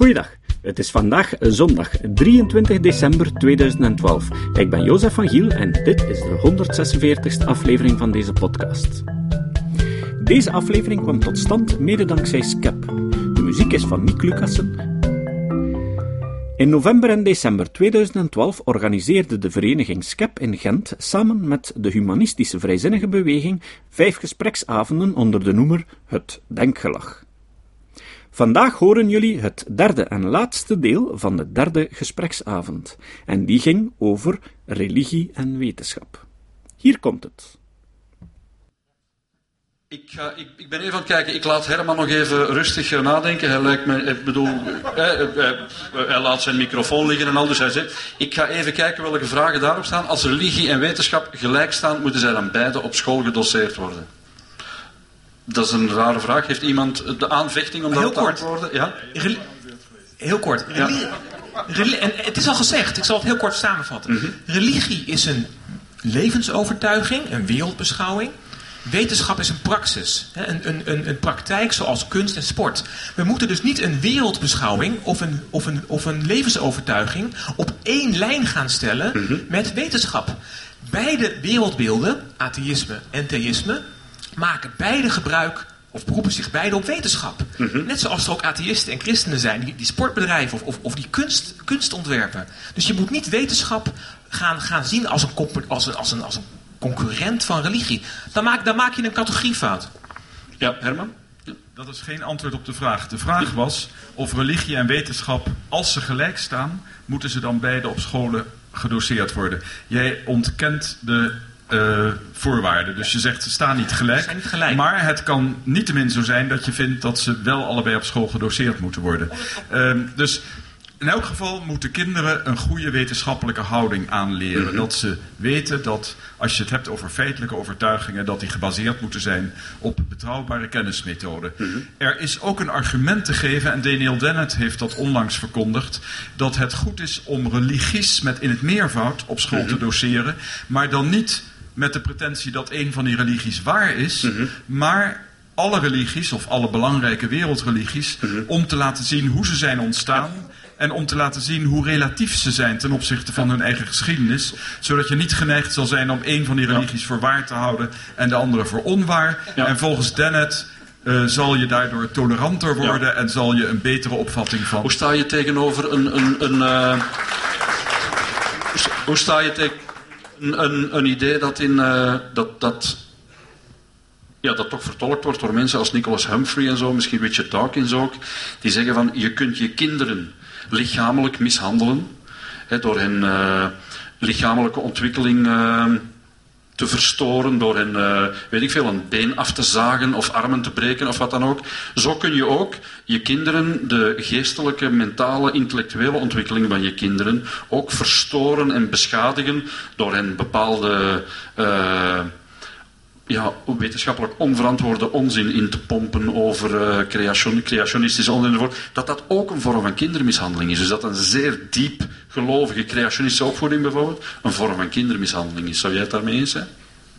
Goeiedag. Het is vandaag zondag 23 december 2012. Ik ben Jozef van Giel en dit is de 146e aflevering van deze podcast. Deze aflevering kwam tot stand mede dankzij Skep. De muziek is van Nick Lucassen. In november en december 2012 organiseerde de vereniging Skep in Gent samen met de humanistische vrijzinnige beweging vijf gespreksavonden onder de noemer Het Denkgelag. Vandaag horen jullie het derde en laatste deel van de derde gespreksavond. En die ging over religie en wetenschap. Hier komt het. Ik, ga, ik, ik, ben even aan het kijken. Ik laat Herman nog even rustig nadenken. Hij lijkt me, ik bedoel, hij, hij, hij, laat zijn microfoon liggen en al. Dus hij zegt, ik ga even kijken welke vragen daarop staan. Als religie en wetenschap gelijk staan, moeten zij dan beide op school gedoseerd worden? Dat is een rare vraag. Heeft iemand de aanvechting om dat te antwoorden? Ja? Heel kort. En het is al gezegd, ik zal het heel kort samenvatten. Mhm. Religie is een levensovertuiging, een wereldbeschouwing. Wetenschap is een praxis, een, een, een, een, praktijk zoals kunst en sport. We moeten dus niet een wereldbeschouwing of een, of een, of een levensovertuiging op één lijn gaan stellen Mhm. met wetenschap. Beide wereldbeelden, atheïsme en theïsme, maken beide gebruik of beroepen zich beide op wetenschap. Mhm. Net zoals er ook atheïsten en christenen zijn die, die sportbedrijven of, of, of die kunst, kunst ontwerpen. Dus je moet niet wetenschap gaan, gaan zien als een, als, een, als, een, als een concurrent van religie. Dan maak, dan maak je een categoriefout. Ja, Herman? Dat is geen antwoord op de vraag. De vraag was of religie en wetenschap, als ze gelijk staan, moeten ze dan beide op scholen gedoseerd worden. Jij ontkent de eh, voorwaarden. Dus je zegt ze staan niet gelijk. Ze zijn niet gelijk. Maar het kan niettemin zo zijn dat je vindt dat ze wel allebei op school gedoseerd moeten worden. Ehm, dus in elk geval moeten kinderen een goede wetenschappelijke houding aanleren. Dat ze weten dat als je het hebt over feitelijke overtuigingen, dat die gebaseerd moeten zijn op betrouwbare kennismethoden. Er is ook een argument te geven, en Daniel Dennett heeft dat onlangs verkondigd, dat het goed is om religies met in het meervoud op school te doseren, maar dan niet met de pretentie dat een van die religies waar is, maar alle religies of alle belangrijke wereldreligies om te laten zien hoe ze zijn ontstaan. En om te laten zien hoe relatief ze zijn ten opzichte van hun eigen geschiedenis. Zodat je niet geneigd zal zijn om één van die religies voor waar te houden en de andere voor onwaar. Ja. En volgens Dennett eh, zal je daardoor toleranter worden en zal je een betere opvatting van. Hoe sta je tegenover een... een, een eh, hoe sta je tegen een, een, idee dat in... eh, dat, dat, ja, dat toch vertolkt wordt door mensen als Nicholas Humphrey en zo, misschien Richard Dawkins ook, die zeggen van je kunt je kinderen lichamelijk mishandelen hè, door hen eh, lichamelijke ontwikkeling eh, te verstoren, door hen, eh, weet ik veel, een been af te zagen of armen te breken of wat dan ook. Zo kun je ook je kinderen, de geestelijke, mentale, intellectuele ontwikkeling van je kinderen, ook verstoren en beschadigen door hen bepaalde eh, ja, wetenschappelijk onverantwoorde onzin in te pompen over eh, creation, creationistische onzin enzovoort, dat dat ook een vorm van kindermishandeling is. Dus dat een zeer diep gelovige creationistische opvoeding bijvoorbeeld een vorm van kindermishandeling is. Zou jij het daarmee eens zijn?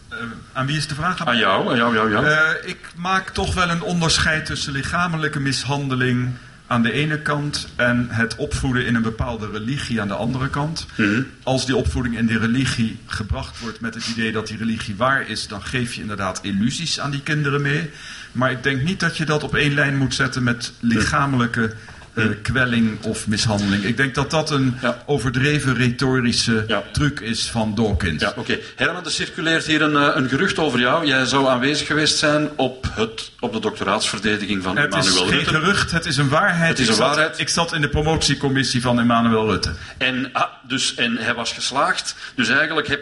Eh, aan wie is de vraag? Aan jou, aan jou, jou, jou. Eh, ik maak toch wel een onderscheid tussen lichamelijke mishandeling aan de ene kant en het opvoeden in een bepaalde religie aan de andere kant. Mhm. Als die opvoeding in die religie gebracht wordt met het idee dat die religie waar is, dan geef je inderdaad illusies aan die kinderen mee. Maar ik denk niet dat je dat op één lijn moet zetten met lichamelijke eh, kwelling of mishandeling. Ik denk dat dat een Ja. overdreven retorische Ja. truc is van Dawkins. Ja, oké. Herman, er circuleert hier een, eh, een gerucht over jou. Jij zou aanwezig geweest zijn op, het, op de doctoraatsverdediging van Het is Emmanuel geen Rutte. gerucht, het is een waarheid. Het is ik een zat, waarheid. Ik zat in de promotiecommissie van Emmanuel Rutte. En, ah, dus, en hij was geslaagd. Dus eigenlijk heb,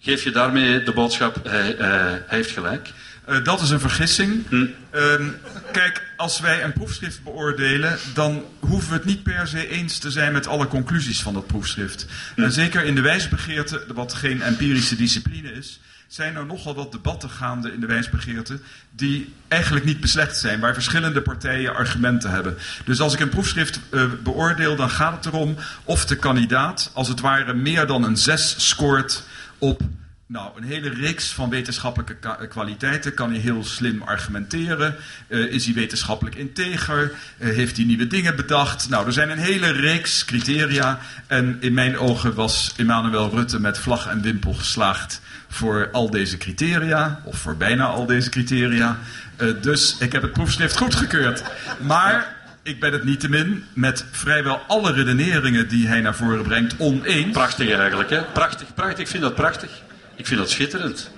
geef je daarmee de boodschap, hij, eh, hij heeft gelijk. Eh, dat is een vergissing. Hm. Ehm, kijk, als wij een proefschrift beoordelen, dan hoeven we het niet per se eens te zijn met alle conclusies van dat proefschrift. En zeker in de wijsbegeerte, wat geen empirische discipline is, zijn er nogal wat debatten gaande in de wijsbegeerte die eigenlijk niet beslecht zijn, waar verschillende partijen argumenten hebben. Dus als ik een proefschrift eh, beoordeel, dan gaat het erom of de kandidaat als het ware meer dan een 6 scoort op Nou, een hele reeks van wetenschappelijke kwaliteiten. Kan hij heel slim argumenteren? Eh, is hij wetenschappelijk integer? Eh, heeft hij nieuwe dingen bedacht? Nou, er zijn een hele reeks criteria. En in mijn ogen was Emmanuel Rutte met vlag en wimpel geslaagd voor al deze criteria. Of voor bijna al deze criteria. Eh, dus ik heb het proefschrift goedgekeurd. Maar ik ben het niettemin met vrijwel alle redeneringen die hij naar voren brengt oneens. Prachtig eigenlijk, hè? Prachtig, prachtig. Ik vind dat prachtig. Ik vind dat schitterend.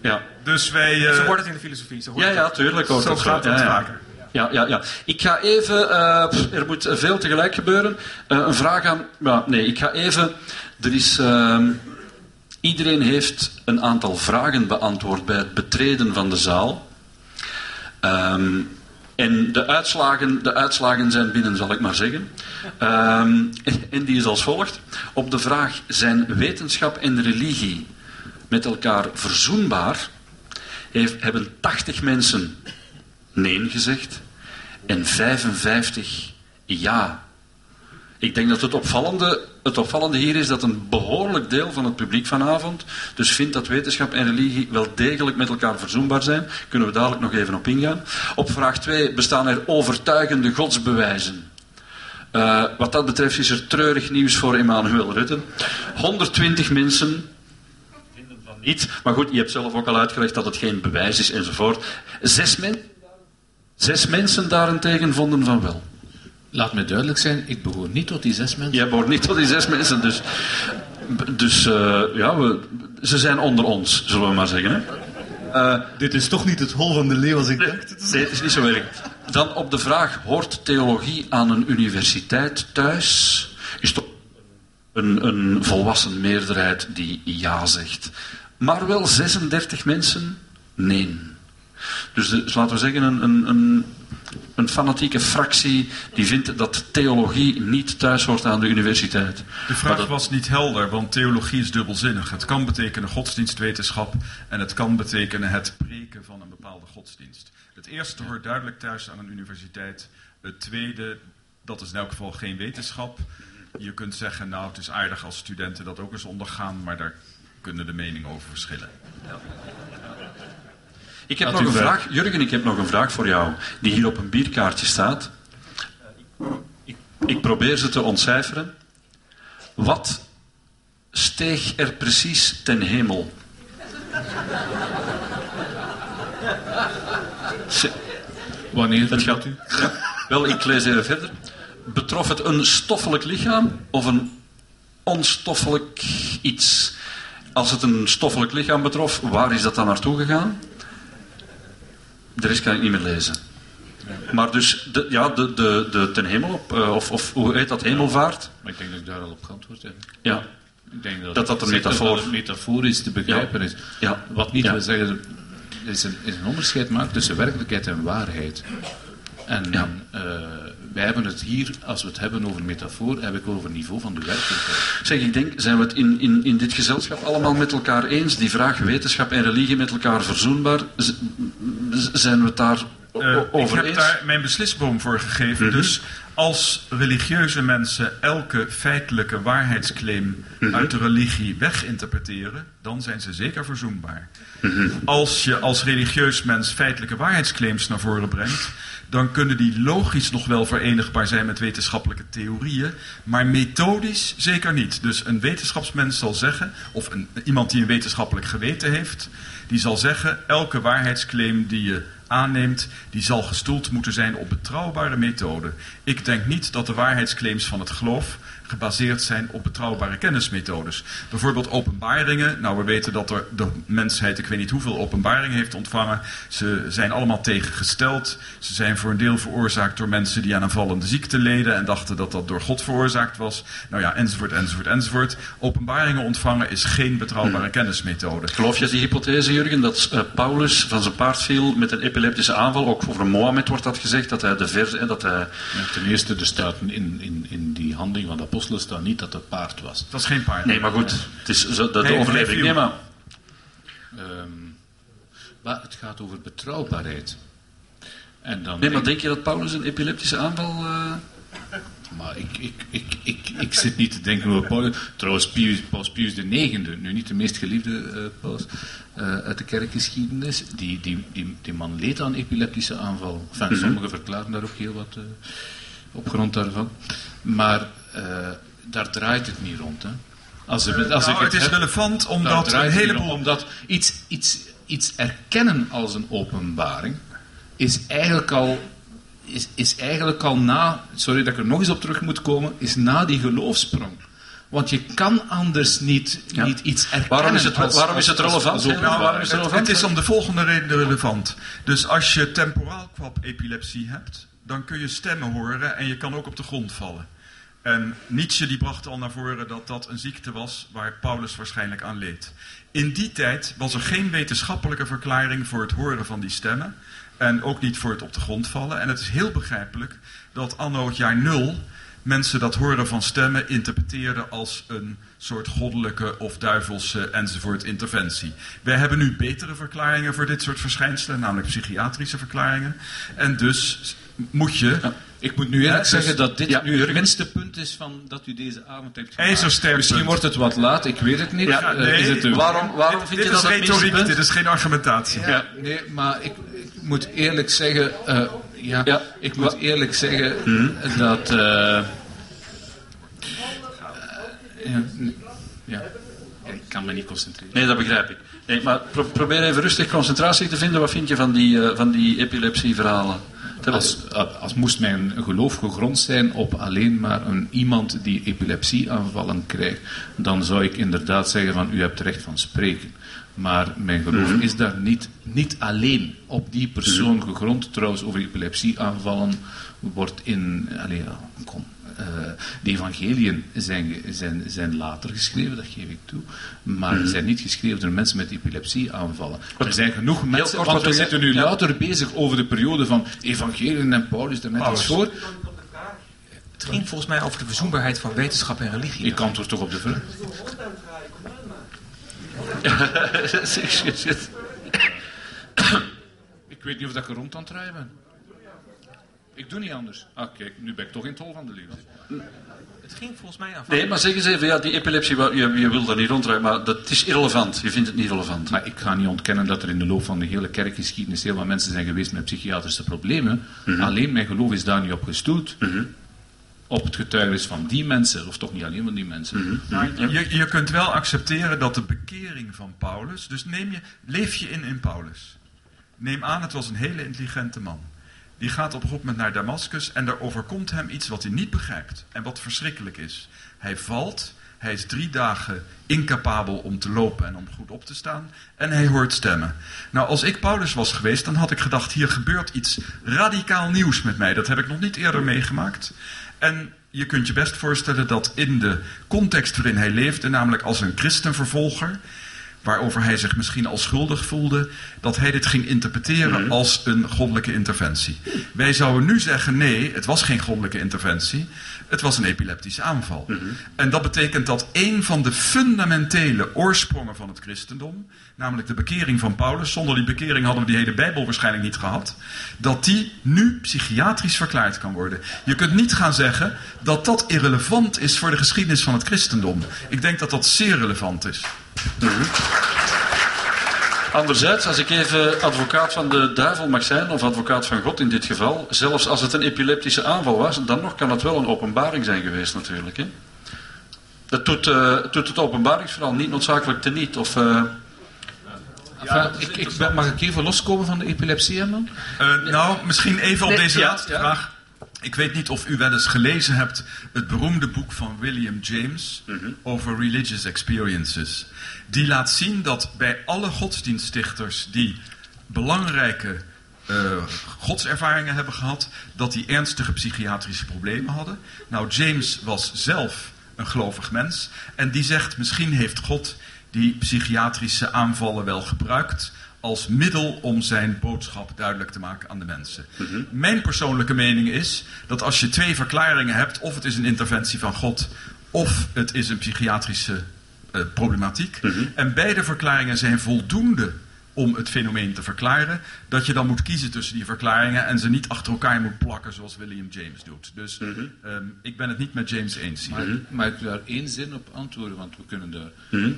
Ja, Dus wij... eh, Zo wordt het in de filosofie. Zo hoort ja, het. ja tuurlijk. hoort Zo gaat het ja. vaker. Ja, ja, ja. Ik ga even... eh, pff, er moet veel tegelijk gebeuren. Eh, een vraag aan... Ja, nee, ik ga even... Er is... ehm, iedereen heeft een aantal vragen beantwoord bij het betreden van de zaal. Ehm, en de uitslagen, de uitslagen zijn binnen, zal ik maar zeggen. Ehm, en die is als volgt. Op de vraag: zijn wetenschap en religie met elkaar verzoenbaar? Heeft, hebben 80 mensen nee gezegd en 55 ja. Ik denk dat het opvallende, het opvallende hier is dat een behoorlijk deel van het publiek vanavond dus vindt dat wetenschap en religie wel degelijk met elkaar verzoenbaar zijn. Kunnen we dadelijk nog even op ingaan. Op vraag 2 bestaan er overtuigende godsbewijzen. Eh, wat dat betreft is er treurig nieuws voor Emmanuel Rutte. 120 mensen vinden van niet. Maar goed, je hebt zelf ook al uitgelegd dat het geen bewijs is enzovoort. Zes, men, zes mensen daarentegen vonden van wel. Laat me duidelijk zijn, ik behoor niet tot die zes mensen. Jij behoort niet tot die zes mensen, dus, dus eh, ja, we, ze zijn onder ons, zullen we maar zeggen. Hè? Eh, Dit is toch niet het hol van de leeuw als ik dacht. nee, het is niet zo erg. Dan op de vraag, hoort theologie aan een universiteit thuis? Is toch een, een volwassen meerderheid die ja zegt. Maar wel 36 mensen nee. Dus, dus laten we zeggen, een, een, een, een fanatieke fractie die vindt dat theologie niet thuis hoort aan de universiteit. De vraag dat- was niet helder, want theologie is dubbelzinnig. Het kan betekenen godsdienstwetenschap en het kan betekenen het preken van een bepaalde godsdienst. Het eerste hoort duidelijk thuis aan een universiteit. Het tweede, dat is in elk geval geen wetenschap. Je kunt zeggen, nou het is aardig als studenten dat ook eens ondergaan, maar daar kunnen de meningen over verschillen. Ik heb nog een vraag, Jurgen, ik heb nog een vraag voor jou, die hier op een bierkaartje staat. Ik, ik probeer ze te ontcijferen. Wat steeg er precies ten hemel? Wanneer Het gaat u? Ja. Wel, ik lees even verder. Betrof het een stoffelijk lichaam of een onstoffelijk iets? Als het een stoffelijk lichaam betrof, waar is dat dan naartoe gegaan? De rest kan ik niet meer lezen. Maar dus, de, ja, de, de, de ten hemel op, eh, of, of hoe heet dat, hemelvaart? Maar ik denk dat ik daar al op geantwoord heb. Ja. Ik denk dat Dat dat een metafoor- dat het metaforisch te begrijpen is. Ja. Wat niet Ja. wil zeggen, is een, is een onderscheid maakt tussen werkelijkheid en waarheid. En Ja. eh, wij hebben het hier, als we het hebben over metafoor, heb ik over het niveau van de werkelijkheid. Zeg, ik denk, zijn we het in, in, in dit gezelschap allemaal met elkaar eens? Die vraag wetenschap en religie met elkaar verzoenbaar, zijn we het daar Eh, o- ik over heb eens? daar mijn beslisboom voor gegeven. Mhm. Dus als religieuze mensen elke feitelijke waarheidsclaim Mhm. uit de religie weginterpreteren, dan zijn ze zeker verzoenbaar. Mhm. Als je als religieus mens feitelijke waarheidsclaims naar voren brengt, dan kunnen die logisch nog wel verenigbaar zijn met wetenschappelijke theorieën, maar methodisch zeker niet. Dus een wetenschapsmens zal zeggen, of een, iemand die een wetenschappelijk geweten heeft, die zal zeggen, elke waarheidsclaim die je aanneemt, die zal gestoeld moeten zijn op betrouwbare methoden. Ik denk niet dat de waarheidsclaims van het geloof gebaseerd zijn op betrouwbare kennismethodes. Bijvoorbeeld openbaringen. Nou, we weten dat er de mensheid, ik weet niet hoeveel openbaringen heeft ontvangen. Ze zijn allemaal tegengesteld. Ze zijn voor een deel veroorzaakt door mensen die aan een vallende ziekte leden en dachten dat dat door God veroorzaakt was. Nou ja, enzovoort, enzovoort, enzovoort. Openbaringen ontvangen is geen betrouwbare kennismethode. Geloof je die hypothese, Jurgen, dat eh, Paulus van zijn paard viel met een epileptische aanval? Ook over Mohammed wordt dat gezegd, dat hij de vers... Dat hij, Ja, ten eerste, er staat in, in, in die handeling van de apostelen staat niet dat het paard was. Dat is geen paard. nee, maar goed, het is zo, de, de Nee, overlevering. nee, maar Ehm, maar het gaat over betrouwbaarheid. En dan Nee, maar denk- denk je dat Paulus een epileptische aanval... eh, maar ik, ik, ik, ik, ik zit niet te denken over Paulus. Trouwens, Pius, Paus Pius IX, nu niet de meest geliefde eh, paus eh, uit de kerkgeschiedenis, die, die, die, die man leed aan epileptische aanval. Enfin, Mhm. Sommigen verklaren daar ook heel wat eh, op grond daarvan. Maar daar draait het niet rond. Hè. Als, we- als Nou, ik het is heb- relevant omdat een het heleboel... om, Omdat iets, iets, iets erkennen als een openbaring is eigenlijk al, is, is eigenlijk al na, sorry dat ik er nog eens op terug moet komen, is na die geloofsprong. Want je kan anders niet, Ja. niet iets erkennen. Waarom is het- als- waarom is het relevant? als openbaring. Waarom is het relevant? het is om de volgende reden relevant. Dus als je temporaal kwap epilepsie hebt, dan kun je stemmen horen en je kan ook op de grond vallen. En Nietzsche die bracht al naar voren dat dat een ziekte was waar Paulus waarschijnlijk aan leed. In die tijd was er geen wetenschappelijke verklaring voor het horen van die stemmen. En ook niet voor het op de grond vallen. En het is heel begrijpelijk dat anno het jaar nul mensen dat horen van stemmen interpreteerden als een soort goddelijke of duivelse enzovoort interventie. Wij hebben nu betere verklaringen voor dit soort verschijnselen, namelijk psychiatrische verklaringen. En dus moet je Ik moet nu eerlijk Ja, dus- zeggen dat dit ja, nu het minste punt is van dat u deze avond hebt gemaakt. Misschien punt. wordt het wat laat, ik weet het niet. Ja, Eh, is het Waarom, waarom dit, vind dit je is dat het minste retoriek, punt? dit is geen argumentatie. Ja, nee, maar ik moet eerlijk zeggen, eh, ja, Ja. ik moet eerlijk zeggen dat, eh, ja, nee, ja, ik kan me niet concentreren. Nee, dat begrijp ik. Nee, maar pro- probeer even rustig concentratie te vinden. Wat vind je van die, eh, van die epilepsieverhalen? Als, als moest mijn geloof gegrond zijn op alleen maar een, iemand die epilepsieaanvallen krijgt, dan zou ik inderdaad zeggen van u hebt recht van spreken. Maar mijn geloof is daar niet, niet alleen op die persoon gegrond. Trouwens, over epilepsieaanvallen wordt in... Allee, ja, kom, de evangeliën zijn, zijn, zijn later geschreven, dat geef ik toe. Maar Mhm. zijn niet geschreven door mensen met epilepsieaanvallen. Er zijn genoeg mensen... kort, want wat we zitten nu ja. later bezig over de periode van evangeliën en Paulus, daar net iets voor. Het ging volgens mij over de verzoenbaarheid van wetenschap en religie. Ik antwoord toch op de vraag. Ik weet niet of dat ik er rond aan het draaien ben. Ik doe niet anders. Ah, kijk, nu ben ik toch in het hol van de leeuw. Het ging volgens mij aan. Nee, maar zeg eens even, ja, die epilepsie, je, je wil daar niet ronddraaien, maar dat is irrelevant. Je vindt het niet relevant. Maar ik ga niet ontkennen dat er in de loop van de hele kerkgeschiedenis heel wat mensen zijn geweest met psychiatrische problemen. Alleen mijn geloof is daar niet op gestoeld. Op het getuigenis van die mensen, of toch niet alleen van die mensen. Maar je, je kunt wel accepteren dat de bekering van Paulus. Dus neem je, leef je in in Paulus. Neem aan, het was een hele intelligente man. Die gaat op een gegeven moment naar Damascus en er overkomt hem iets wat hij niet begrijpt. En wat verschrikkelijk is. Hij valt, hij is drie dagen incapabel om te lopen en om goed op te staan. En hij hoort stemmen. Nou, als ik Paulus was geweest, dan had ik gedacht: hier gebeurt iets radicaal nieuws met mij. Dat heb ik nog niet eerder meegemaakt. En je kunt je best voorstellen dat in de context waarin hij leefde, namelijk als een christenvervolger, waarover hij zich misschien al schuldig voelde, dat hij dit ging interpreteren als een goddelijke interventie. Wij zouden nu zeggen: nee, het was geen goddelijke interventie, het was een epileptische aanval. En dat betekent dat een van de fundamentele oorsprongen van het christendom, namelijk de bekering van Paulus, zonder die bekering hadden we die hele Bijbel waarschijnlijk niet gehad, dat die nu psychiatrisch verklaard kan worden. Je kunt niet gaan zeggen dat dat irrelevant is voor de geschiedenis van het christendom. Ik denk dat dat zeer relevant is. Anderzijds, als ik even advocaat van de duivel mag zijn, of advocaat van God in dit geval, zelfs als het een epileptische aanval was, dan nog kan het wel een openbaring zijn geweest natuurlijk. Hè? Dat doet, eh, doet het openbaringsverhaal niet noodzakelijk teniet. Of, eh, Enfin, ik, ik, ben- mag ik even loskomen van de epilepsie, man? Eh, nou, misschien even op Nee, deze ja, laatste ja. vraag. Ik weet niet of u wel eens gelezen hebt het beroemde boek van William James Mhm. over religious experiences. Die laat zien dat bij alle godsdienststichters die belangrijke eh, godservaringen hebben gehad, dat die ernstige psychiatrische problemen hadden. Nou, James was zelf een gelovig mens en die zegt misschien heeft God die psychiatrische aanvallen wel gebruikt als middel om zijn boodschap duidelijk te maken aan de mensen. Mijn persoonlijke mening is dat als je twee verklaringen hebt, of het is een interventie van God, of het is een psychiatrische eh, problematiek, en beide verklaringen zijn voldoende om het fenomeen te verklaren, dat je dan moet kiezen tussen die verklaringen en ze niet achter elkaar moet plakken zoals William James doet. Dus ehm, ik ben het niet met James eens hier. Maar, maar ik wil daar één zin op antwoorden, want we kunnen daar. Mhm.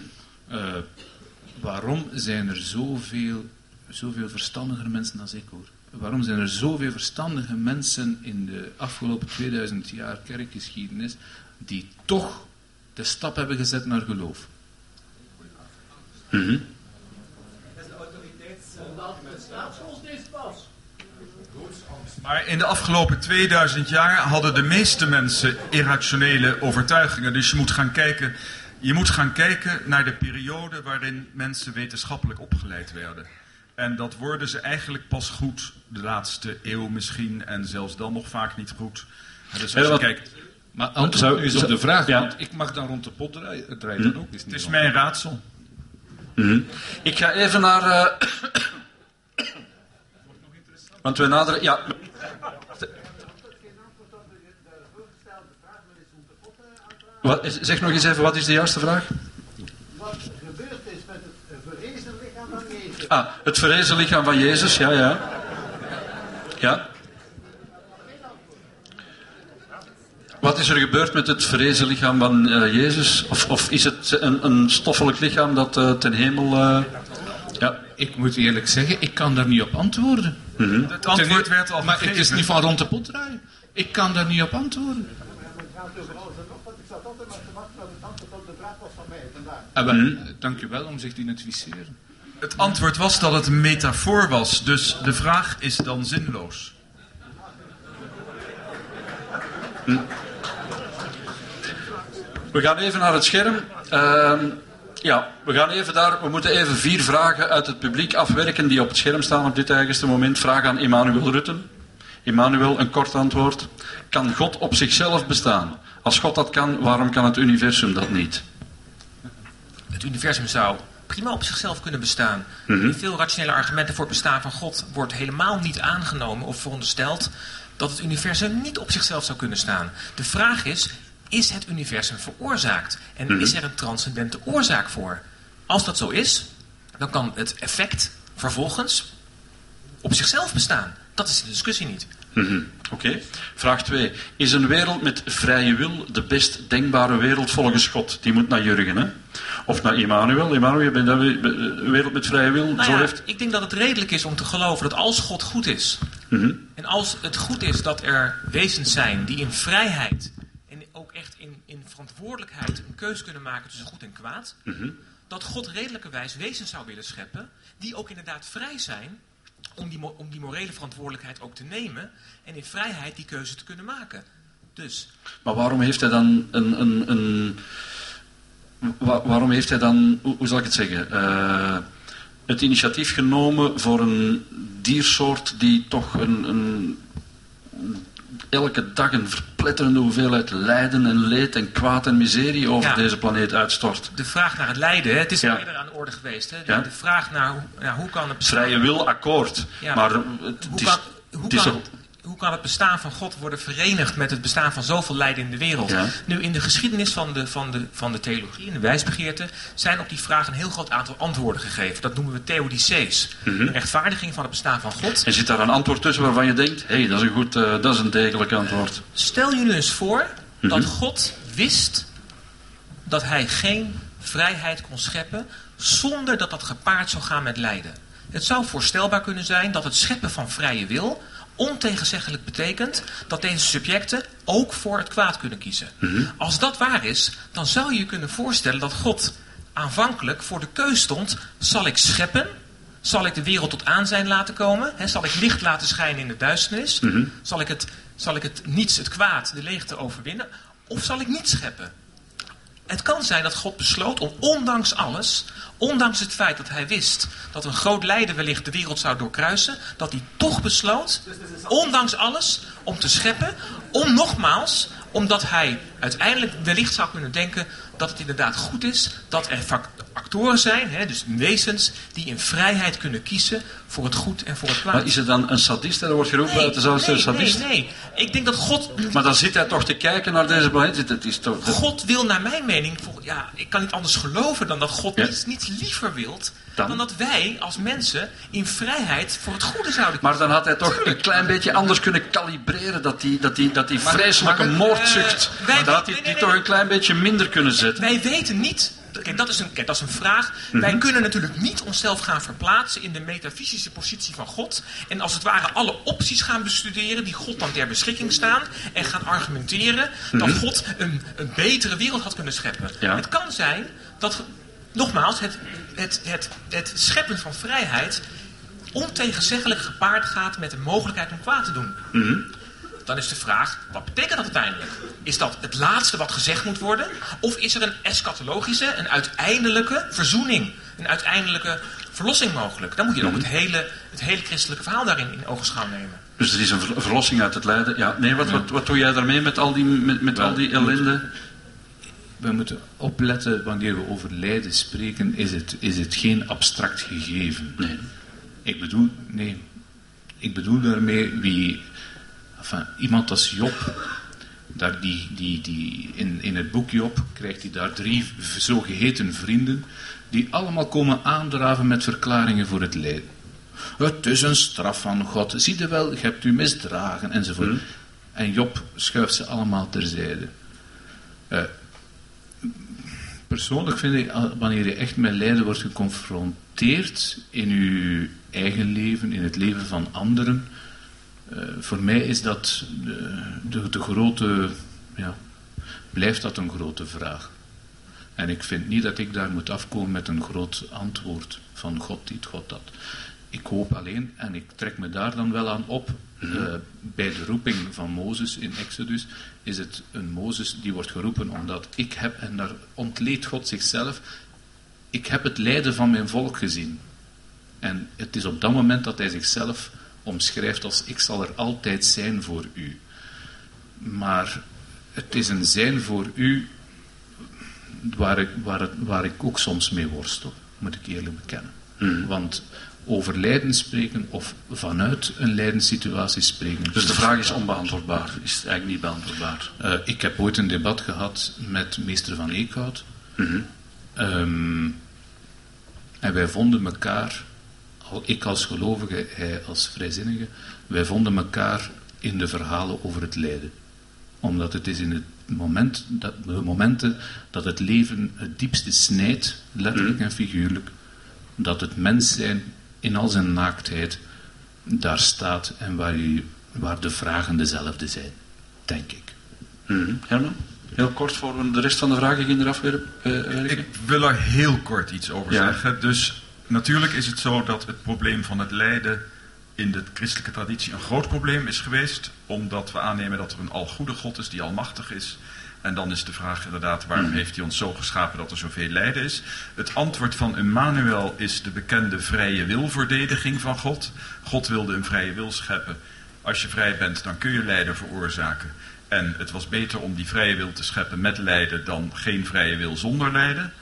Waarom zijn er zoveel, zoveel verstandiger mensen dan ik hoor? Waarom zijn er zoveel verstandige mensen in de afgelopen 2000 jaar kerkgeschiedenis die toch de stap hebben gezet naar geloof? Mhm. Maar in de afgelopen 2000 jaar hadden de meeste mensen irrationele overtuigingen. Dus je moet gaan kijken, je moet gaan kijken naar de periode waarin mensen wetenschappelijk opgeleid werden. En dat worden ze eigenlijk pas goed de laatste eeuw misschien. En zelfs dan nog vaak niet goed. Dus als je wat- kijkt, Maar antwoord eens op de vraag, ja. want ik mag dan rond de pot draaien, draaien dan ook het is mijn raadsel. Mhm. Ik ga even naar. eh, Want we naderen. Ja. Wat, zeg nog eens even, wat is de juiste vraag? Wat gebeurd is met het verrezen lichaam van Jezus. Ah, het verrezen lichaam van Jezus, ja, ja. Ja. Wat is er gebeurd met het verrezen lichaam van eh, Jezus? Of, of is het een, een stoffelijk lichaam dat eh, ten hemel. eh, ja. Ik moet eerlijk zeggen, ik kan daar niet op antwoorden. Het antwoord werd al Maar gegeven. het is niet van rond de pot draaien. Ik kan daar niet op antwoorden. Het gaat over alles en nog wat. Ik zat altijd maar te wachten tot het antwoord op de vraag was van mij. Vandaar. Ah, wel, Dank u wel om zich te identificeren. Het antwoord was dat het een metafoor was. Dus de vraag is dan zinloos. We gaan even naar het scherm. Ehm, ja, we gaan even daar. We moeten even vier vragen uit het publiek afwerken die op het scherm staan op dit eigenste moment. Vraag aan Emmanuel Rutten. Emmanuel, een kort antwoord. Kan God op zichzelf bestaan? Als God dat kan, waarom kan het universum dat niet? Het universum zou prima op zichzelf kunnen bestaan. In veel rationele argumenten voor het bestaan van God wordt helemaal niet aangenomen of verondersteld dat het universum niet op zichzelf zou kunnen staan. De vraag is, is het universum veroorzaakt? En Mhm. is er een transcendente oorzaak voor? Als dat zo is, dan kan het effect vervolgens op zichzelf bestaan. Dat is de discussie niet. Mhm, Oké. Vraag 2. Is een wereld met vrije wil de best denkbare wereld volgens God? Die moet naar Jurgen, hè? Of naar. Emmanuel, ben je dat we- een wereld met vrije wil? Nou Zo ja, heeft... ik denk dat het redelijk is om te geloven dat als God goed is, Mhm. en als het goed is dat er wezens zijn die in vrijheid en ook echt in, in verantwoordelijkheid een keuze kunnen maken tussen goed en kwaad, Mhm. dat God redelijkerwijs wezens zou willen scheppen die ook inderdaad vrij zijn om die, om die morele verantwoordelijkheid ook te nemen en in vrijheid die keuze te kunnen maken. Dus Maar waarom heeft hij dan een. een, een wa- waarom heeft hij dan, hoe, hoe zal ik het zeggen, eh, het initiatief genomen voor een diersoort die toch een, een, elke dag een verpletterende hoeveelheid lijden en leed en kwaad en miserie over Ja. deze planeet uitstort? de vraag naar het lijden, hè, het is Ja. eerder aan geweest. Hè, de, Ja. de vraag naar hoe, ja, hoe kan het bestaan- Vrije wil, akkoord. Ja, maar het, hoe is, kan, hoe, kan hoe kan het bestaan van God worden verenigd met het bestaan van zoveel lijden in de wereld? Nu, in de geschiedenis van de, van, de, van de theologie en de wijsbegeerte zijn op die vraag een heel groot aantal antwoorden gegeven. Dat noemen we theodicees. Mhm. Een rechtvaardiging van het bestaan van God. En zit daar een antwoord tussen waarvan je denkt, hé, hey, dat is een goed, eh, dat is een degelijk antwoord. Stel je nu eens voor Mhm. dat God wist dat hij geen vrijheid kon scheppen zonder dat dat gepaard zou gaan met lijden. Het zou voorstelbaar kunnen zijn dat het scheppen van vrije wil ontegenzeggelijk betekent dat deze subjecten ook voor het kwaad kunnen kiezen. Als dat waar is, dan zou je je kunnen voorstellen dat God aanvankelijk voor de keus stond: zal ik scheppen? Zal ik de wereld tot aanzijn laten komen? Zal ik licht laten schijnen in de duisternis? zal, ik het, zal ik het niets, het kwaad, de leegte overwinnen? Of zal ik niet scheppen? Het kan zijn dat God besloot om ondanks alles, ondanks het feit dat hij wist dat een groot lijden wellicht de wereld zou doorkruisen, dat hij toch besloot, ondanks alles, om te scheppen, om nogmaals, omdat hij uiteindelijk wellicht zou kunnen denken, dat het inderdaad goed is dat er actoren zijn, hè, dus wezens, die in vrijheid kunnen kiezen voor het goed en voor het kwaad. Maar is er dan een sadist? En er wordt geroepen uit de zaal is een nee, nee, sadist. nee. Ik denk dat God Maar dan zit hij toch te kijken naar deze planeet. Het is toch, God wil naar mijn mening, ja, ik kan niet anders geloven dan dat God Ja. niets, niets liever wilt Dan? dan? dat wij als mensen in vrijheid voor het goede zouden Maar dan had hij toch een klein beetje anders kunnen kalibreren. Dat die, dat die, dat die vreselijke moordzucht. wij- dan had hij nee, die nee, toch nee. een klein beetje minder kunnen zetten. Wij weten niet. Kijk, dat is een, kijk, dat is een vraag. Mhm. Wij kunnen natuurlijk niet onszelf gaan verplaatsen in de metafysische positie van God. En als het ware alle opties gaan bestuderen die God dan ter beschikking staan. En gaan argumenteren dat God een, een betere wereld had kunnen scheppen. Mhm. Ja. Het kan zijn dat, nogmaals, het, het, het, het scheppen van vrijheid ontegenzeggelijk gepaard gaat met de mogelijkheid om kwaad te doen. Mhm. Dan is de vraag, wat betekent dat uiteindelijk? Is dat het laatste wat gezegd moet worden? Of is er een eschatologische, een uiteindelijke verzoening? Een uiteindelijke verlossing mogelijk? Dan moet je dan ook het hele, het hele christelijke verhaal daarin in ogenschouw nemen. Dus er is een ver- verlossing uit het lijden. Ja, nee, wat, wat, wat doe jij daarmee met al die, met, met Wel, al die ellende? We moeten opletten wanneer we over lijden spreken, is het, is het geen abstract gegeven. Nee. Ik bedoel, nee. Ik bedoel daarmee wie, enfin, iemand als Job, daar die, die, die, in, in het boek Job krijgt hij daar drie zogeheten vrienden, die allemaal komen aandraven met verklaringen voor het lijden. Het is een straf van God, zie je wel, je hebt u misdragen, enzovoort. En Job schuift ze allemaal terzijde. Eh, persoonlijk vind ik, wanneer je echt met lijden wordt geconfronteerd in je eigen leven, in het leven van anderen, eh, voor mij is dat de, de, de grote, ja, blijft dat een grote vraag. En ik vind niet dat ik daar moet afkomen met een groot antwoord van God dit, God dat. Ik hoop alleen, en ik trek me daar dan wel aan op, eh, bij de roeping van Mozes in Exodus, is het een Mozes die wordt geroepen omdat ik heb, en daar ontleedt God zichzelf, ik heb het lijden van mijn volk gezien. En het is op dat moment dat hij zichzelf omschrijft als ik zal er altijd zijn voor u. Maar het is een zijn voor u waar ik, waar, het, waar ik ook soms mee worstel, moet ik eerlijk bekennen. Want over lijden spreken of vanuit een lijdenssituatie spreken. Dus de vraag is onbeantwoordbaar. Is eigenlijk niet beantwoordbaar. Eh, ik heb ooit een debat gehad met meester Van Eekhout. Ehm, en wij vonden elkaar, ik als gelovige, hij als vrijzinnige, wij vonden elkaar in de verhalen over het lijden. Omdat het is in het moment dat, de momenten dat het leven het diepste snijdt, letterlijk en figuurlijk, dat het mens zijn in al zijn naaktheid daar staat en waar, je, waar de vragen dezelfde zijn, denk ik. Mhm. Herman? Heel kort voor we de rest van de vragen gaan eraf weer eh, werken. Ik wil er heel kort iets over Ja. zeggen. Dus natuurlijk is het zo dat het probleem van het lijden in de christelijke traditie een groot probleem is geweest. Omdat we aannemen dat er een algoede God is die almachtig is. En dan is de vraag inderdaad, waarom heeft hij ons zo geschapen dat er zoveel lijden is? Het antwoord van Emmanuel is de bekende vrije wilverdediging van God. God wilde een vrije wil scheppen. Als je vrij bent, dan kun je lijden veroorzaken. En het was beter om die vrije wil te scheppen met lijden dan geen vrije wil zonder lijden.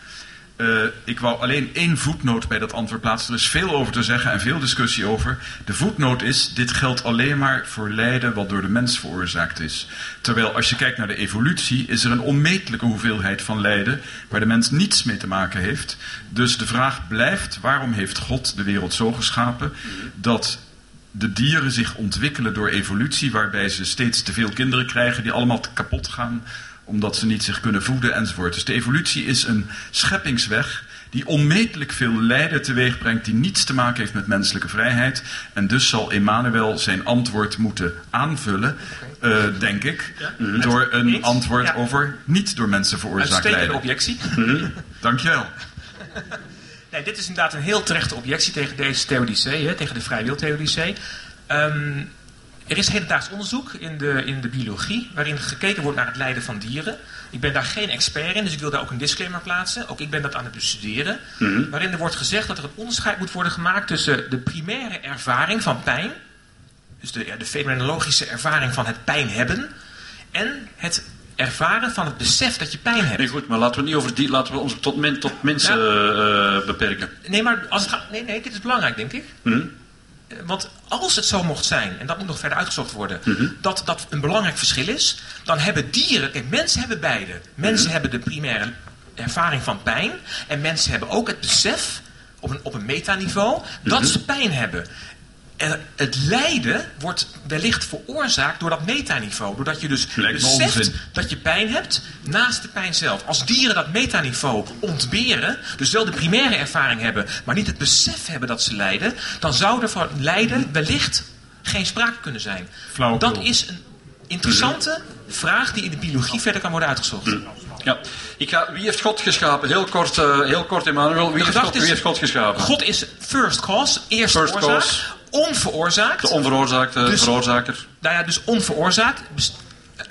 Eh, ik wou alleen één voetnoot bij dat antwoord plaatsen. Er is veel over te zeggen en veel discussie over. De voetnoot is: dit geldt alleen maar voor lijden wat door de mens veroorzaakt is. Terwijl als je kijkt naar de evolutie, is er een onmetelijke hoeveelheid van lijden waar de mens niets mee te maken heeft. Dus de vraag blijft: waarom heeft God de wereld zo geschapen dat de dieren zich ontwikkelen door evolutie, waarbij ze steeds te veel kinderen krijgen die allemaal kapot gaan omdat ze niet zich kunnen voeden enzovoort. Dus de evolutie is een scheppingsweg die onmetelijk veel lijden teweeg brengt, die niets te maken heeft met menselijke vrijheid. En dus zal Emmanuel zijn antwoord moeten aanvullen, eh, denk ik, door een antwoord Ja. over niet door mensen veroorzaakt lijden. objectie. Dankjewel. Nee, dit is inderdaad een heel terechte objectie tegen deze theodicee, hè, tegen de vrijwiltheodicee. Ehm er is hedendaags onderzoek in de, in de biologie waarin gekeken wordt naar het lijden van dieren. Ik ben daar geen expert in, dus ik wil daar ook een disclaimer plaatsen. Ook ik ben dat aan het bestuderen. Waarin er wordt gezegd dat er een onderscheid moet worden gemaakt tussen de primaire ervaring van pijn, dus de, ja, de fenomenologische ervaring van het pijn hebben, en het ervaren van het besef dat je pijn hebt. Nee, goed, maar laten we niet over die, laten we ons tot, men, tot mensen eh, beperken. Nee, maar als het gaat, nee, nee, dit is belangrijk, denk ik. Eh, Want als het zo mocht zijn, en dat moet nog verder uitgezocht worden, Mhm. dat dat een belangrijk verschil is, dan hebben dieren, kijk, mensen hebben beide. Mensen Mhm. hebben de primaire ervaring van pijn, en mensen hebben ook het besef, op een, op een metaniveau, dat Mhm. ze pijn hebben. En het lijden wordt wellicht veroorzaakt door dat metaniveau. Doordat je dus Lijkt beseft dat je pijn hebt naast de pijn zelf. Als dieren dat metaniveau ontberen, dus wel de primaire ervaring hebben, maar niet het besef hebben dat ze lijden, dan zou er van lijden wellicht geen sprake kunnen zijn. Dat is een interessante vraag die in de biologie verder kan worden uitgezocht. Ja. Ik ga, wie heeft God geschapen? Heel kort, eh, heel kort Emmanuel. Wie, heeft God, is- wie heeft God geschapen? God is first cause, eerste First oorzaak, cause. Onveroorzaakt. De onveroorzaakte Dus- veroorzaker. Nou ja, dus onveroorzaakt.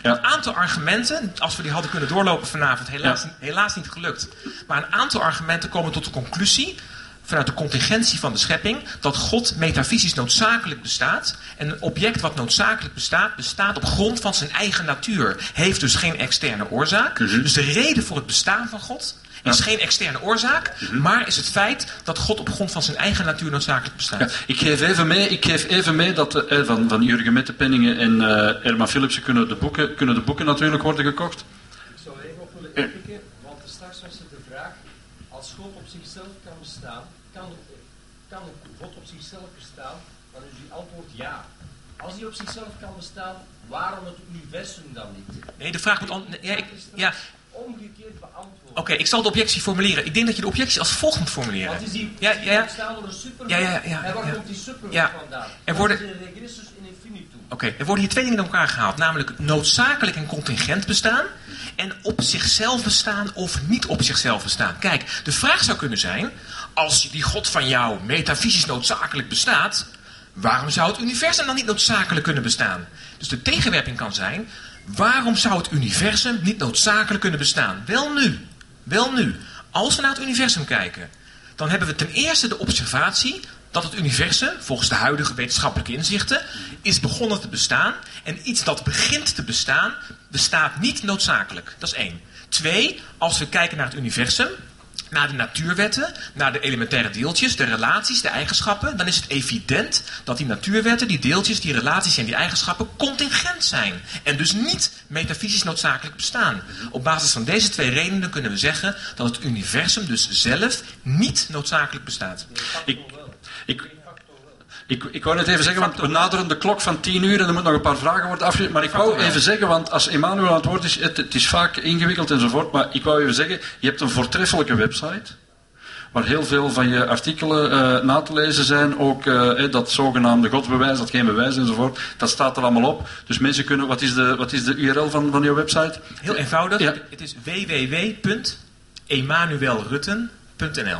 Ja. Een aantal argumenten, als we die hadden kunnen doorlopen vanavond, helaas, Ja. helaas niet gelukt. Maar een aantal argumenten komen tot de conclusie, vanuit de contingentie van de schepping, dat God metafysisch noodzakelijk bestaat. En een object wat noodzakelijk bestaat, bestaat op grond van zijn eigen natuur. Heeft dus geen externe oorzaak. Dus de reden voor het bestaan van God is geen externe oorzaak, maar is het feit dat God op grond van zijn eigen natuur noodzakelijk bestaat. Ja, ik geef even mee, ik geef even mee dat eh, van, van Jurgen Mettepenningen en eh Erma Philipsen kunnen de, boeken, kunnen de boeken natuurlijk worden gekocht. Ik zou even op willen inpikken, want straks was het de vraag, als God op zichzelf kan bestaan, kan, kan God op zichzelf bestaan? Dan is uw antwoord ja. Als hij op zichzelf kan bestaan, waarom het universum dan niet? Nee, de vraag moet... Ja, ik, ja, Omgekeerd beantwoord. Oké, ik zal de objectie formuleren. Ik denk dat je de objectie als volgt moet formuleren. Wat is die Ja, ja, ja. ontstaan door een? Ja, ja, ja, En waar komt die supergod Ja. vandaan? Er worden- Dat is een regressus in infinitum. Oké, er worden hier twee dingen in elkaar gehaald. Namelijk noodzakelijk en contingent bestaan. En op zichzelf bestaan of niet op zichzelf bestaan. Kijk, de vraag zou kunnen zijn... Als die God van jou metafysisch noodzakelijk bestaat... Waarom zou het universum dan niet noodzakelijk kunnen bestaan? Dus de tegenwerping kan zijn... Waarom zou het universum niet noodzakelijk kunnen bestaan? Wel nu. Wel nu. Als we naar het universum kijken... dan hebben we ten eerste de observatie dat het universum, volgens de huidige wetenschappelijke inzichten, is begonnen te bestaan. En iets dat begint te bestaan, bestaat niet noodzakelijk. Dat is één. Twee, als we kijken naar het universum, naar de natuurwetten, naar de elementaire deeltjes, de relaties, de eigenschappen, dan is het evident dat die natuurwetten, die deeltjes, die relaties en die eigenschappen contingent zijn. En dus niet metafysisch noodzakelijk bestaan. Op basis van deze twee redenen kunnen we zeggen dat het universum dus zelf niet noodzakelijk bestaat. Ik, ik, ik wou net even zeggen, want we naderen de klok van 10 uur en er moeten nog een paar vragen worden afge... Maar ik wou even zeggen, want als Emmanuel aan het woord is, het, het is vaak ingewikkeld enzovoort, maar ik wou even zeggen, je hebt een voortreffelijke website, waar heel veel van je artikelen eh, na te lezen zijn, ook eh, dat zogenaamde godsbewijs, dat geen bewijs enzovoort, dat staat er allemaal op. Dus mensen kunnen, wat is de, wat is de URL van, van je website? Heel eenvoudig, Ja. het is www.emanuelrutten.nl.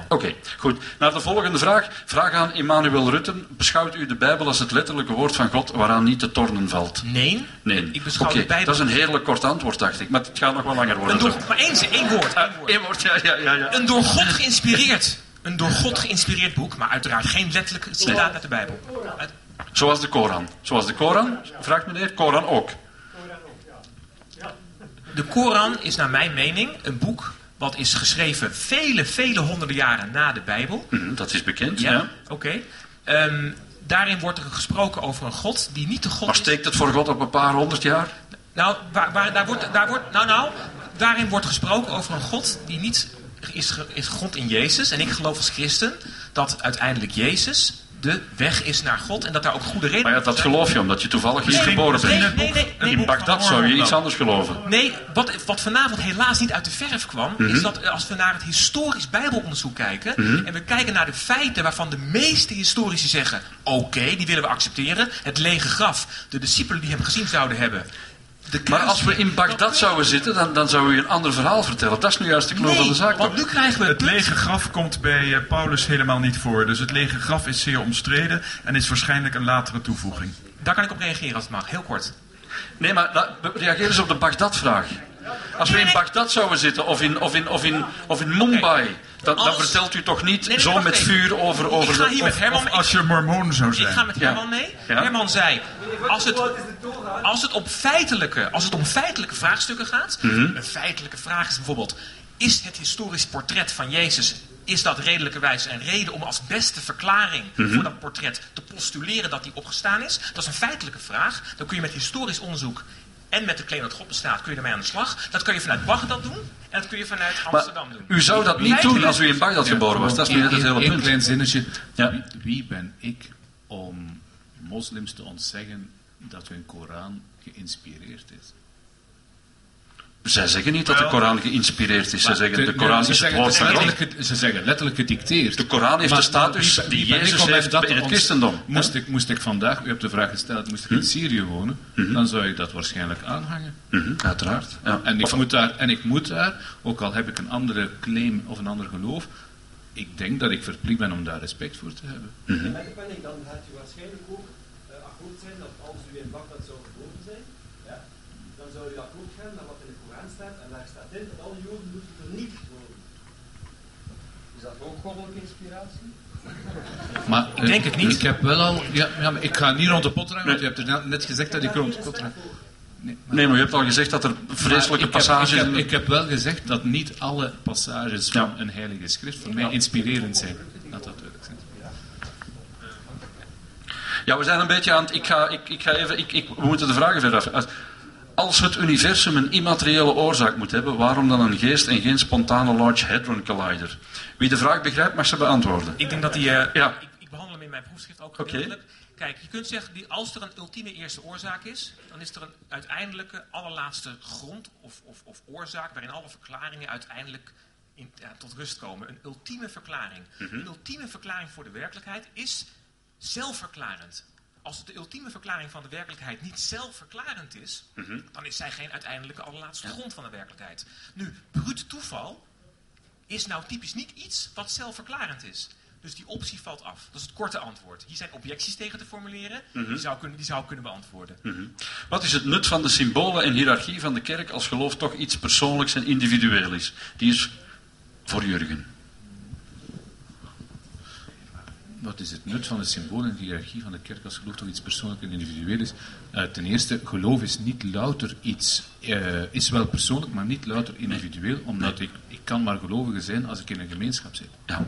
Oké, goed. Naar de volgende vraag. Vraag aan Emmanuel Rutten. Beschouwt u de Bijbel als het letterlijke woord van God waaraan niet te tornen valt? Nee, Nee. ik beschouw Oké, de Bijbel... Dat is een heerlijk kort antwoord, dacht ik. Maar het gaat nog wel langer worden. Een door, maar één, woord. één woord. Eén woord, ja, ja, ja. ja. Een door God geïnspireerd. Een door God geïnspireerd boek, maar uiteraard geen letterlijk citaat uit de Bijbel. Uit- Zoals de Koran. Zoals de Koran, vraagt meneer, Koran ook. De Koran is naar mijn mening een boek wat is geschreven vele, vele honderden jaren na de Bijbel. Hm, dat is bekend, ja. Ja, oké. Ehm, daarin wordt er gesproken over een God die niet de God Maar is. steekt het voor God op een paar honderd jaar? Nou, waar, waar, daar wordt, daar wordt, nou, nou, daarin wordt gesproken over een God die niet is, is grond in Jezus. En ik geloof als christen dat uiteindelijk Jezus de weg is naar God. En dat daar ook goede redenen Maar ja, dat geloof je omdat je toevallig hier Nee, geboren nee, bent. nee, nee, nee. In Bagdad zou je iets anders geloven. Nee, wat, wat vanavond helaas niet uit de verf kwam, Mhm. is dat als we naar het historisch Bijbelonderzoek kijken en we kijken naar de feiten waarvan de meeste historici zeggen: oké, die willen we accepteren. Het lege graf, de discipelen die hem gezien zouden hebben. De Maar als we in Bagdad Dat- zouden zitten, dan, dan zou u een ander verhaal vertellen. Dat is nu juist de Nee, van de zaak. want nu krijgen we Het punt. lege graf komt bij eh, Paulus helemaal niet voor. Dus het lege graf is zeer omstreden en is waarschijnlijk een latere toevoeging. Daar kan ik op reageren als het mag, heel kort. Nee, maar reageer eens op de Bagdad-vraag. Als we in Bagdad zouden zitten of in, of in, of in, of in Mumbai, dan, vertelt u toch niet Nee, nee, zo met even. vuur over, over ik ga de... hier met Herman Of als je mormoon zou Ik zijn. ga met Ja. Herman mee. Ja. Herman zei, als het, als het, om feitelijke, als het om feitelijke vraagstukken gaat, Mhm. een feitelijke vraag is bijvoorbeeld, is het historisch portret van Jezus, is dat redelijkerwijs een reden om als beste verklaring Mhm. voor dat portret te postuleren dat hij opgestaan is? Dat is een feitelijke vraag. Dan kun je met historisch onderzoek en met de claim dat God bestaat, kun je ermee aan de slag. Dat kun je vanuit Bagdad doen en dat kun je vanuit Amsterdam doen. U zou dat niet doen als u in Bagdad geboren was. Dat is nu net het hele punt. klein zinnetje. Ja. Wie, wie ben ik om moslims te ontzeggen dat hun Koran geïnspireerd is? Zij zeggen niet dat de Koran geïnspireerd is. Zij zeggen de Koran is het woord ze van God. letterlijk ge- Ze zeggen letterlijk gedicteerd. De Koran heeft Maar- de status maar wie- die Jezus heeft dat in het christendom. Moest ik, moest ik vandaag, u hebt de vraag gesteld, moest ik Hm? in Syrië wonen, dan zou ik dat waarschijnlijk aanhangen. Mhm, uiteraard. Ja. En ik, Of- moet daar, en ik moet daar, ook al heb ik een andere claim of een ander geloof, ik denk dat ik verplicht ben om daar respect voor te hebben. Met de planning, dan gaat u waarschijnlijk ook eh, akkoord zijn dat als u in Bagdad zou geboren zijn, ja, dan zou u akkoord gaan de Koran staat, en daar staat in dat alle Joden moeten vernietigd worden. Is dat ook goddelijke inspiratie? Maar, Ik denk het niet. Ik heb wel al, ja, ja, maar ik ga niet rond de pot ruimen, want je hebt er net- gezegd dat ik rond de pot. Nee, maar- Nee, maar u hebt al gezegd dat er vreselijke heb- passages Ik heb, in... ik heb wel gezegd dat niet alle passages van Ja. een heilige schrift voor mij inspirerend zijn. Laat dat duidelijk zijn. Ja, we zijn een beetje aan het... Ik ga, ik, ik ga even... Ik, ik, we moeten de vragen verder af. Als- het universum een immateriële oorzaak moet hebben, waarom dan een geest en geen spontane Large Hadron Collider? Wie de vraag begrijpt, mag ze beantwoorden. Ik denk dat die. eh, Ja. ik, ik behandel hem in mijn proefschrift ook gedeeltelijk. Kijk, je kunt zeggen, die, als er een ultieme eerste oorzaak is, dan is er een uiteindelijke allerlaatste grond of, of, of oorzaak waarin alle verklaringen uiteindelijk in, ja, tot rust komen. Een ultieme verklaring. Een ultieme verklaring voor de werkelijkheid is zelfverklarend. Als het de ultieme verklaring van de werkelijkheid niet zelfverklarend is, dan is zij geen uiteindelijke allerlaatste grond van de werkelijkheid. Nu, bruut toeval is nou typisch niet iets wat zelfverklarend is. Dus die optie valt af. Dat is het korte antwoord. Hier zijn objecties tegen te formuleren. die, zou kunnen, die zou kunnen beantwoorden. Wat is het nut van de symbolen en hiërarchie van de kerk als geloof toch iets persoonlijks en individueel is? Die is voor Jurgen. Wat is het nut van de symbolen en de hiërarchie van de kerk als geloof toch iets persoonlijk en individueel is? Eh, ten eerste, geloof is niet louter iets, eh, is wel persoonlijk, maar niet louter individueel, omdat ik, ik kan maar gelovige zijn als ik in een gemeenschap zit. Ja.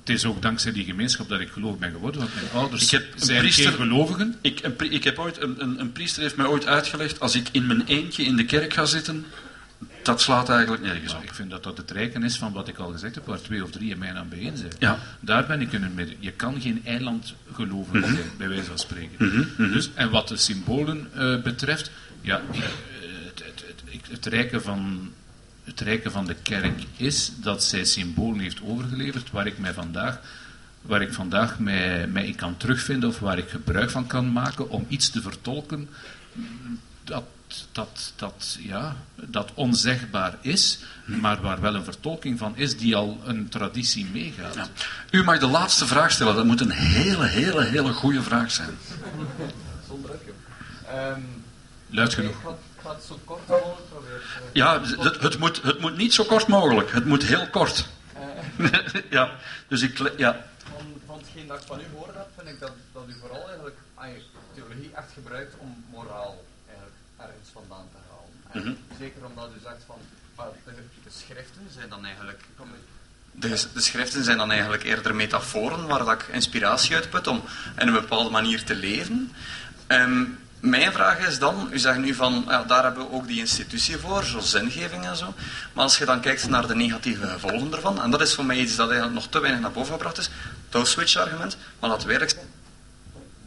Het is ook dankzij die gemeenschap dat ik geloof ben geworden, want mijn ouders Ik heb een zijn priester- geen gelovigen. Ik, een, ik heb ooit, een, een, een priester heeft mij ooit uitgelegd, als ik in mijn eentje in de kerk ga zitten, dat slaat eigenlijk nergens op. ik vind dat dat het rijken is van wat ik al gezegd heb, waar twee of drie in mij aan bijeen zijn. Ja. Daar ben ik in het midden. Je kan geen eiland geloven zijn, bij wijze van spreken. Dus, en wat de symbolen eh, betreft, ja, eh, het, het, het, ik- het, rijke van, het rijke van de kerk is dat zij symbolen heeft overgeleverd waar ik mij vandaag waar ik vandaag mij, mij in kan terugvinden of waar ik gebruik van kan maken om iets te vertolken dat, dat, dat, ja, dat onzegbaar is, maar waar wel een vertolking van is die al een traditie meegaat. Ja. U mag de laatste vraag stellen. Dat moet een hele, hele, hele goede vraag zijn. Zonder. Ehm, Luid genoeg. Ik ga, ik ga het zo kort mogelijk proberen. eh, Ja, het, het, moet, het moet niet zo kort mogelijk. Het moet heel kort. ja, dus ik... Ja. van, van hetgeen dat ik van u gehoord heb, vind ik dat, dat u vooral eigenlijk je theologie echt gebruikt om moraal Mhm. Zeker omdat u zegt van de, de schriften zijn dan eigenlijk. De, de schriften zijn dan eigenlijk eerder metaforen waar dat ik inspiratie uit put om in een bepaalde manier te leven. Ehm, mijn vraag is dan, u zegt nu van, ja, daar hebben we ook die institutie voor, zoals zingeving en zo. Maar als je dan kijkt naar de negatieve gevolgen ervan, en dat is voor mij iets dat eigenlijk nog te weinig naar boven gebracht is, het Auschwitz-argument, maar laten we eerlijk zijn,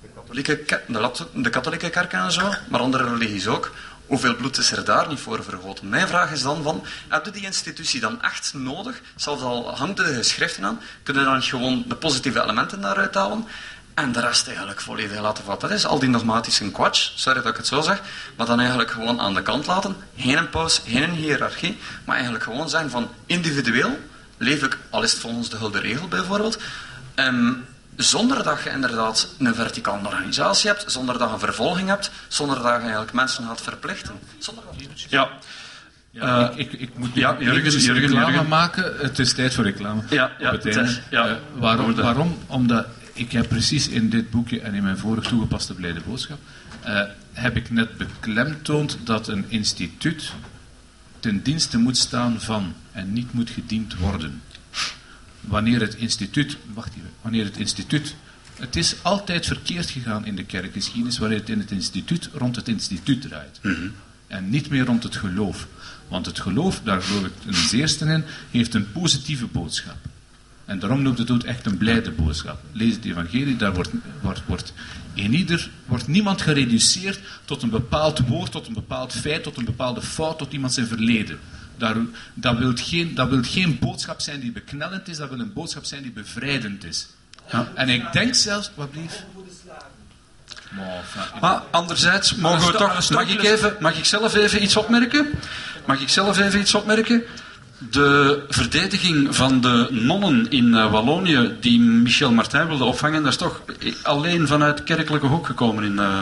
de katholieke, ke- de, de katholieke kerk en zo, maar andere religies ook, hoeveel bloed is er daar niet voor vergoten? Mijn vraag is dan van, heb je die institutie dan echt nodig? Zelfs al hangt de geschriften aan, kunnen dan gewoon de positieve elementen daaruit halen? En de rest eigenlijk volledig laten wat dat is. Al die dogmatische kwatsch, sorry dat ik het zo zeg, maar dan eigenlijk gewoon aan de kant laten. Geen een paus, geen een hiërarchie, maar eigenlijk gewoon zijn van individueel leef ik, al is het volgens de Hulde Regel bijvoorbeeld, ehm, zonder dat je inderdaad een verticale organisatie hebt, zonder dat je een vervolging hebt, zonder dat je eigenlijk mensen gaat verplichten. Zonder dat... Ja. Ja, ik, ik, ik moet ja, Jurgen, eventjes Jurgen, reclame Jurgen. maken. Het is tijd voor reclame. Ja, ja, Op het is- ja. Eh, waarom? Waarom? Omdat ik heb precies in dit boekje en in mijn vorig toegepaste blijde boodschap eh, heb ik net beklemtoond dat een instituut ten dienste moet staan van en niet moet gediend worden. Wanneer het instituut, wacht even, wanneer het instituut, het is altijd verkeerd gegaan in de kerkgeschiedenis wanneer het in het instituut rond het instituut draait. En niet meer rond het geloof. Want het geloof, daar geloof ik ten zeerste in, heeft een positieve boodschap. En daarom noemt het ook echt een blijde boodschap. Lees het evangelie, daar wordt, wordt, wordt in ieder wordt niemand gereduceerd tot een bepaald woord, tot een bepaald feit, tot een bepaalde fout, tot iemand zijn verleden. Daar, dat, wil geen, dat wil geen boodschap zijn die beknellend is, dat wil een boodschap zijn die bevrijdend is. En ik denk zelfs, wat blieft? Maar, anderzijds mogen we toch. Mag ik, even, mag ik zelf even iets opmerken? Mag ik zelf even iets opmerken? De verdediging van de nonnen in eh, Wallonië, die Michel Martin wilde opvangen, dat is toch alleen vanuit kerkelijke hoek gekomen in, eh,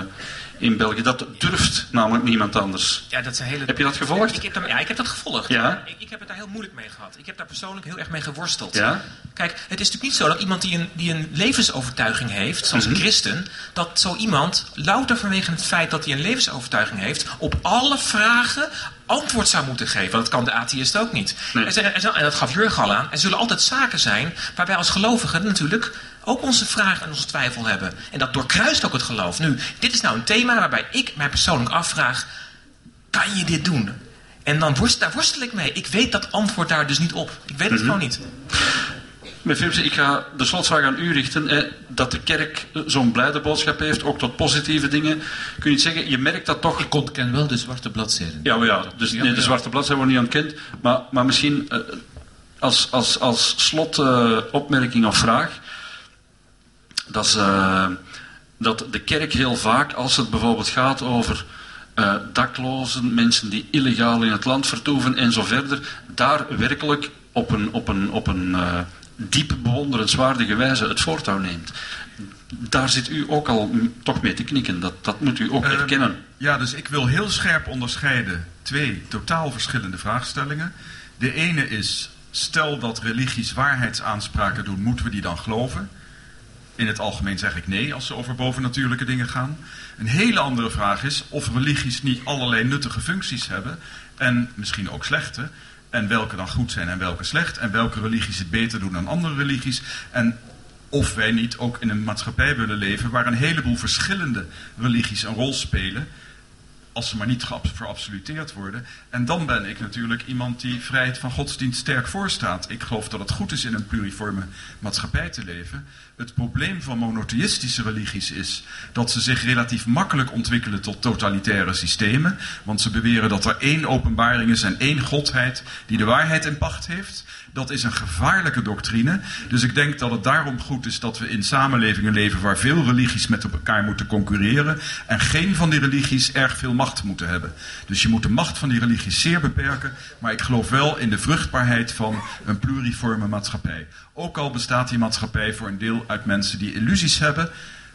in België. Dat durft namelijk niemand anders. Ja, dat hele... Heb je dat gevolgd? Ik heb, ja, ik heb dat gevolgd. Ja. Ik, ik heb het daar heel moeilijk mee gehad. Ik heb daar persoonlijk heel erg mee geworsteld. Ja? Kijk, het is natuurlijk niet zo dat iemand die een, die een levensovertuiging heeft, zoals Mhm. een christen, dat zo iemand, louter vanwege het feit dat hij een levensovertuiging heeft, op alle vragen antwoord zou moeten geven. Want dat kan de atheïst ook niet. Nee. Er zijn, er zijn- en dat gaf Jurgen al aan. Er zullen altijd zaken zijn waar wij als gelovigen natuurlijk ook onze vragen en onze twijfel hebben. En dat doorkruist ook het geloof. Nu, dit is nou een thema waarbij ik mij persoonlijk afvraag, kan je dit doen? En dan worst, daar worstel ik mee. Ik weet dat antwoord daar dus niet op. Ik weet het gewoon niet. Meneer ik ga de slotvraag aan u richten. Eh, dat de kerk eh, zo'n blijde boodschap heeft, ook tot positieve dingen. Kun je het zeggen, je merkt dat toch ik ontken wel de zwarte bladzijden. Ja, maar ja, dus nee, de zwarte bladzijde wordt niet ontkend. Maar, maar misschien eh, als, als, als slotopmerking opmerking of vraag. Dat, is, eh, dat de kerk heel vaak, als het bijvoorbeeld gaat over eh, daklozen, mensen die illegaal in het land vertoeven en zo verder, daar werkelijk op een, op een, op een eh, diep bewonderenswaardige wijze het voortouw neemt. Daar zit u ook al toch mee te knikken. Dat, dat moet u ook Ehm, erkennen. Ja, dus ik wil heel scherp onderscheiden twee totaal verschillende vraagstellingen. De ene is, stel dat religies waarheidsaanspraken doen, moeten we die dan geloven? In het algemeen zeg ik nee, als ze over bovennatuurlijke dingen gaan. Een hele andere vraag is of religies niet allerlei nuttige functies hebben, en misschien ook slechte, en welke dan goed zijn en welke slecht, en welke religies het beter doen dan andere religies, en of wij niet ook in een maatschappij willen leven waar een heleboel verschillende religies een rol spelen, als ze maar niet verabsoluteerd worden. En dan ben ik natuurlijk iemand die vrijheid van godsdienst sterk voorstaat. Ik geloof dat het goed is in een pluriforme maatschappij te leven. Het probleem van monotheïstische religies is dat ze zich relatief makkelijk ontwikkelen tot totalitaire systemen. Want ze beweren dat er één openbaring is en één godheid die de waarheid in pacht heeft. Dat is een gevaarlijke doctrine. Dus ik denk dat het daarom goed is dat we in samenlevingen leven waar veel religies met elkaar moeten concurreren. En geen van die religies erg veel macht moeten hebben. Dus je moet de macht van die religies zeer beperken. Maar ik geloof wel in de vruchtbaarheid van een pluriforme maatschappij. Ook al bestaat die maatschappij voor een deel uit mensen die illusies hebben.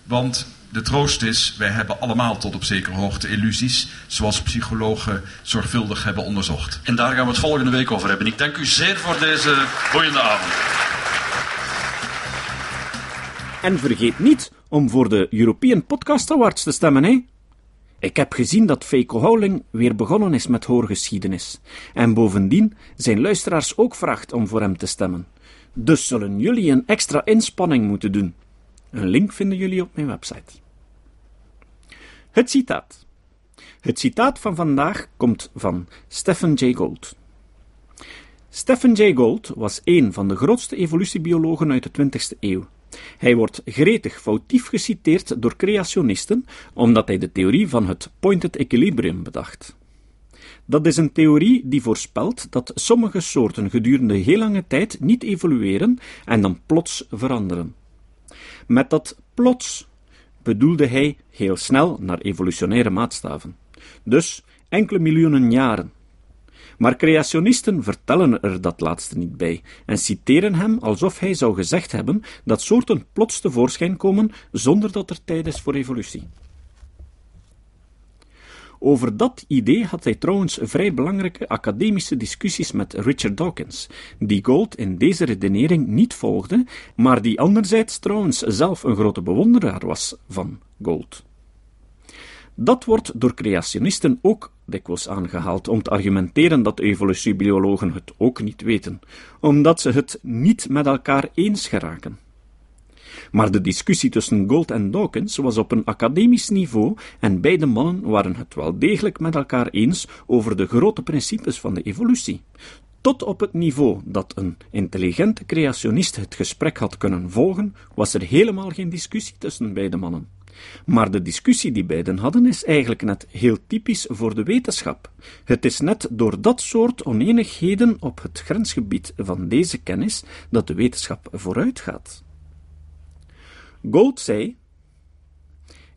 Want de troost is, wij hebben allemaal tot op zekere hoogte illusies. Zoals psychologen zorgvuldig hebben onderzocht. En daar gaan we het volgende week over hebben. Ik dank u zeer voor deze boeiende avond. En vergeet niet om voor de European Podcast Awards te stemmen, hè? Ik heb gezien dat Feiko Houweling weer begonnen is met hoorgeschiedenis. En bovendien zijn luisteraars ook vraagt om voor hem te stemmen. Dus zullen jullie een extra inspanning moeten doen. Een link vinden jullie op mijn website. Het citaat. Het citaat van vandaag komt van Stephen Jay Gould. Stephen Jay Gould was een van de grootste evolutiebiologen uit de 20e eeuw. Hij wordt gretig foutief geciteerd door creationisten omdat hij de theorie van het pointed equilibrium bedacht. Dat is een theorie die voorspelt dat sommige soorten gedurende heel lange tijd niet evolueren en dan plots veranderen. Met dat plots bedoelde hij heel snel naar evolutionaire maatstaven. Dus enkele miljoenen jaren. Maar creationisten vertellen er dat laatste niet bij en citeren hem alsof hij zou gezegd hebben dat soorten plots tevoorschijn komen zonder dat er tijd is voor evolutie. Over dat idee had hij trouwens vrij belangrijke academische discussies met Richard Dawkins, die Gold in deze redenering niet volgde, maar die anderzijds trouwens zelf een grote bewonderaar was van Gold. Dat wordt door creationisten ook dikwijls aangehaald om te argumenteren dat evolutiebiologen het ook niet weten, omdat ze het niet met elkaar eens geraken. Maar de discussie tussen Gold en Dawkins was op een academisch niveau en beide mannen waren het wel degelijk met elkaar eens over de grote principes van de evolutie. Tot op het niveau dat een intelligente creationist het gesprek had kunnen volgen, was er helemaal geen discussie tussen beide mannen. Maar de discussie die beiden hadden is eigenlijk net heel typisch voor de wetenschap. Het is net door dat soort oneenigheden op het grensgebied van deze kennis dat de wetenschap vooruit gaat. Gold zei: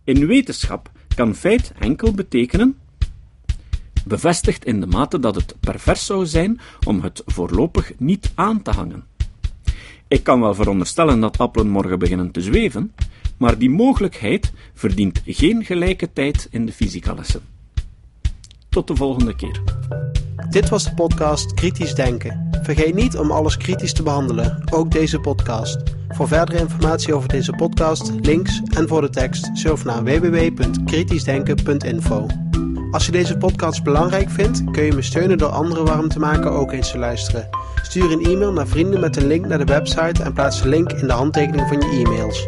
In wetenschap kan feit enkel betekenen bevestigd in de mate dat het pervers zou zijn om het voorlopig niet aan te hangen. Ik kan wel veronderstellen dat appelen morgen beginnen te zweven, maar die mogelijkheid verdient geen gelijke tijd in de fysicalessen. Tot de volgende keer. Dit was de podcast Kritisch Denken. Vergeet niet om alles kritisch te behandelen, ook deze podcast. Voor verdere informatie over deze podcast, links en voor de tekst, surf naar www.kritischdenken.info. Als je deze podcast belangrijk vindt, kun je me steunen door anderen warm te maken ook eens te luisteren. Stuur een e-mail naar vrienden met een link naar de website en plaats de link in de handtekening van je e-mails.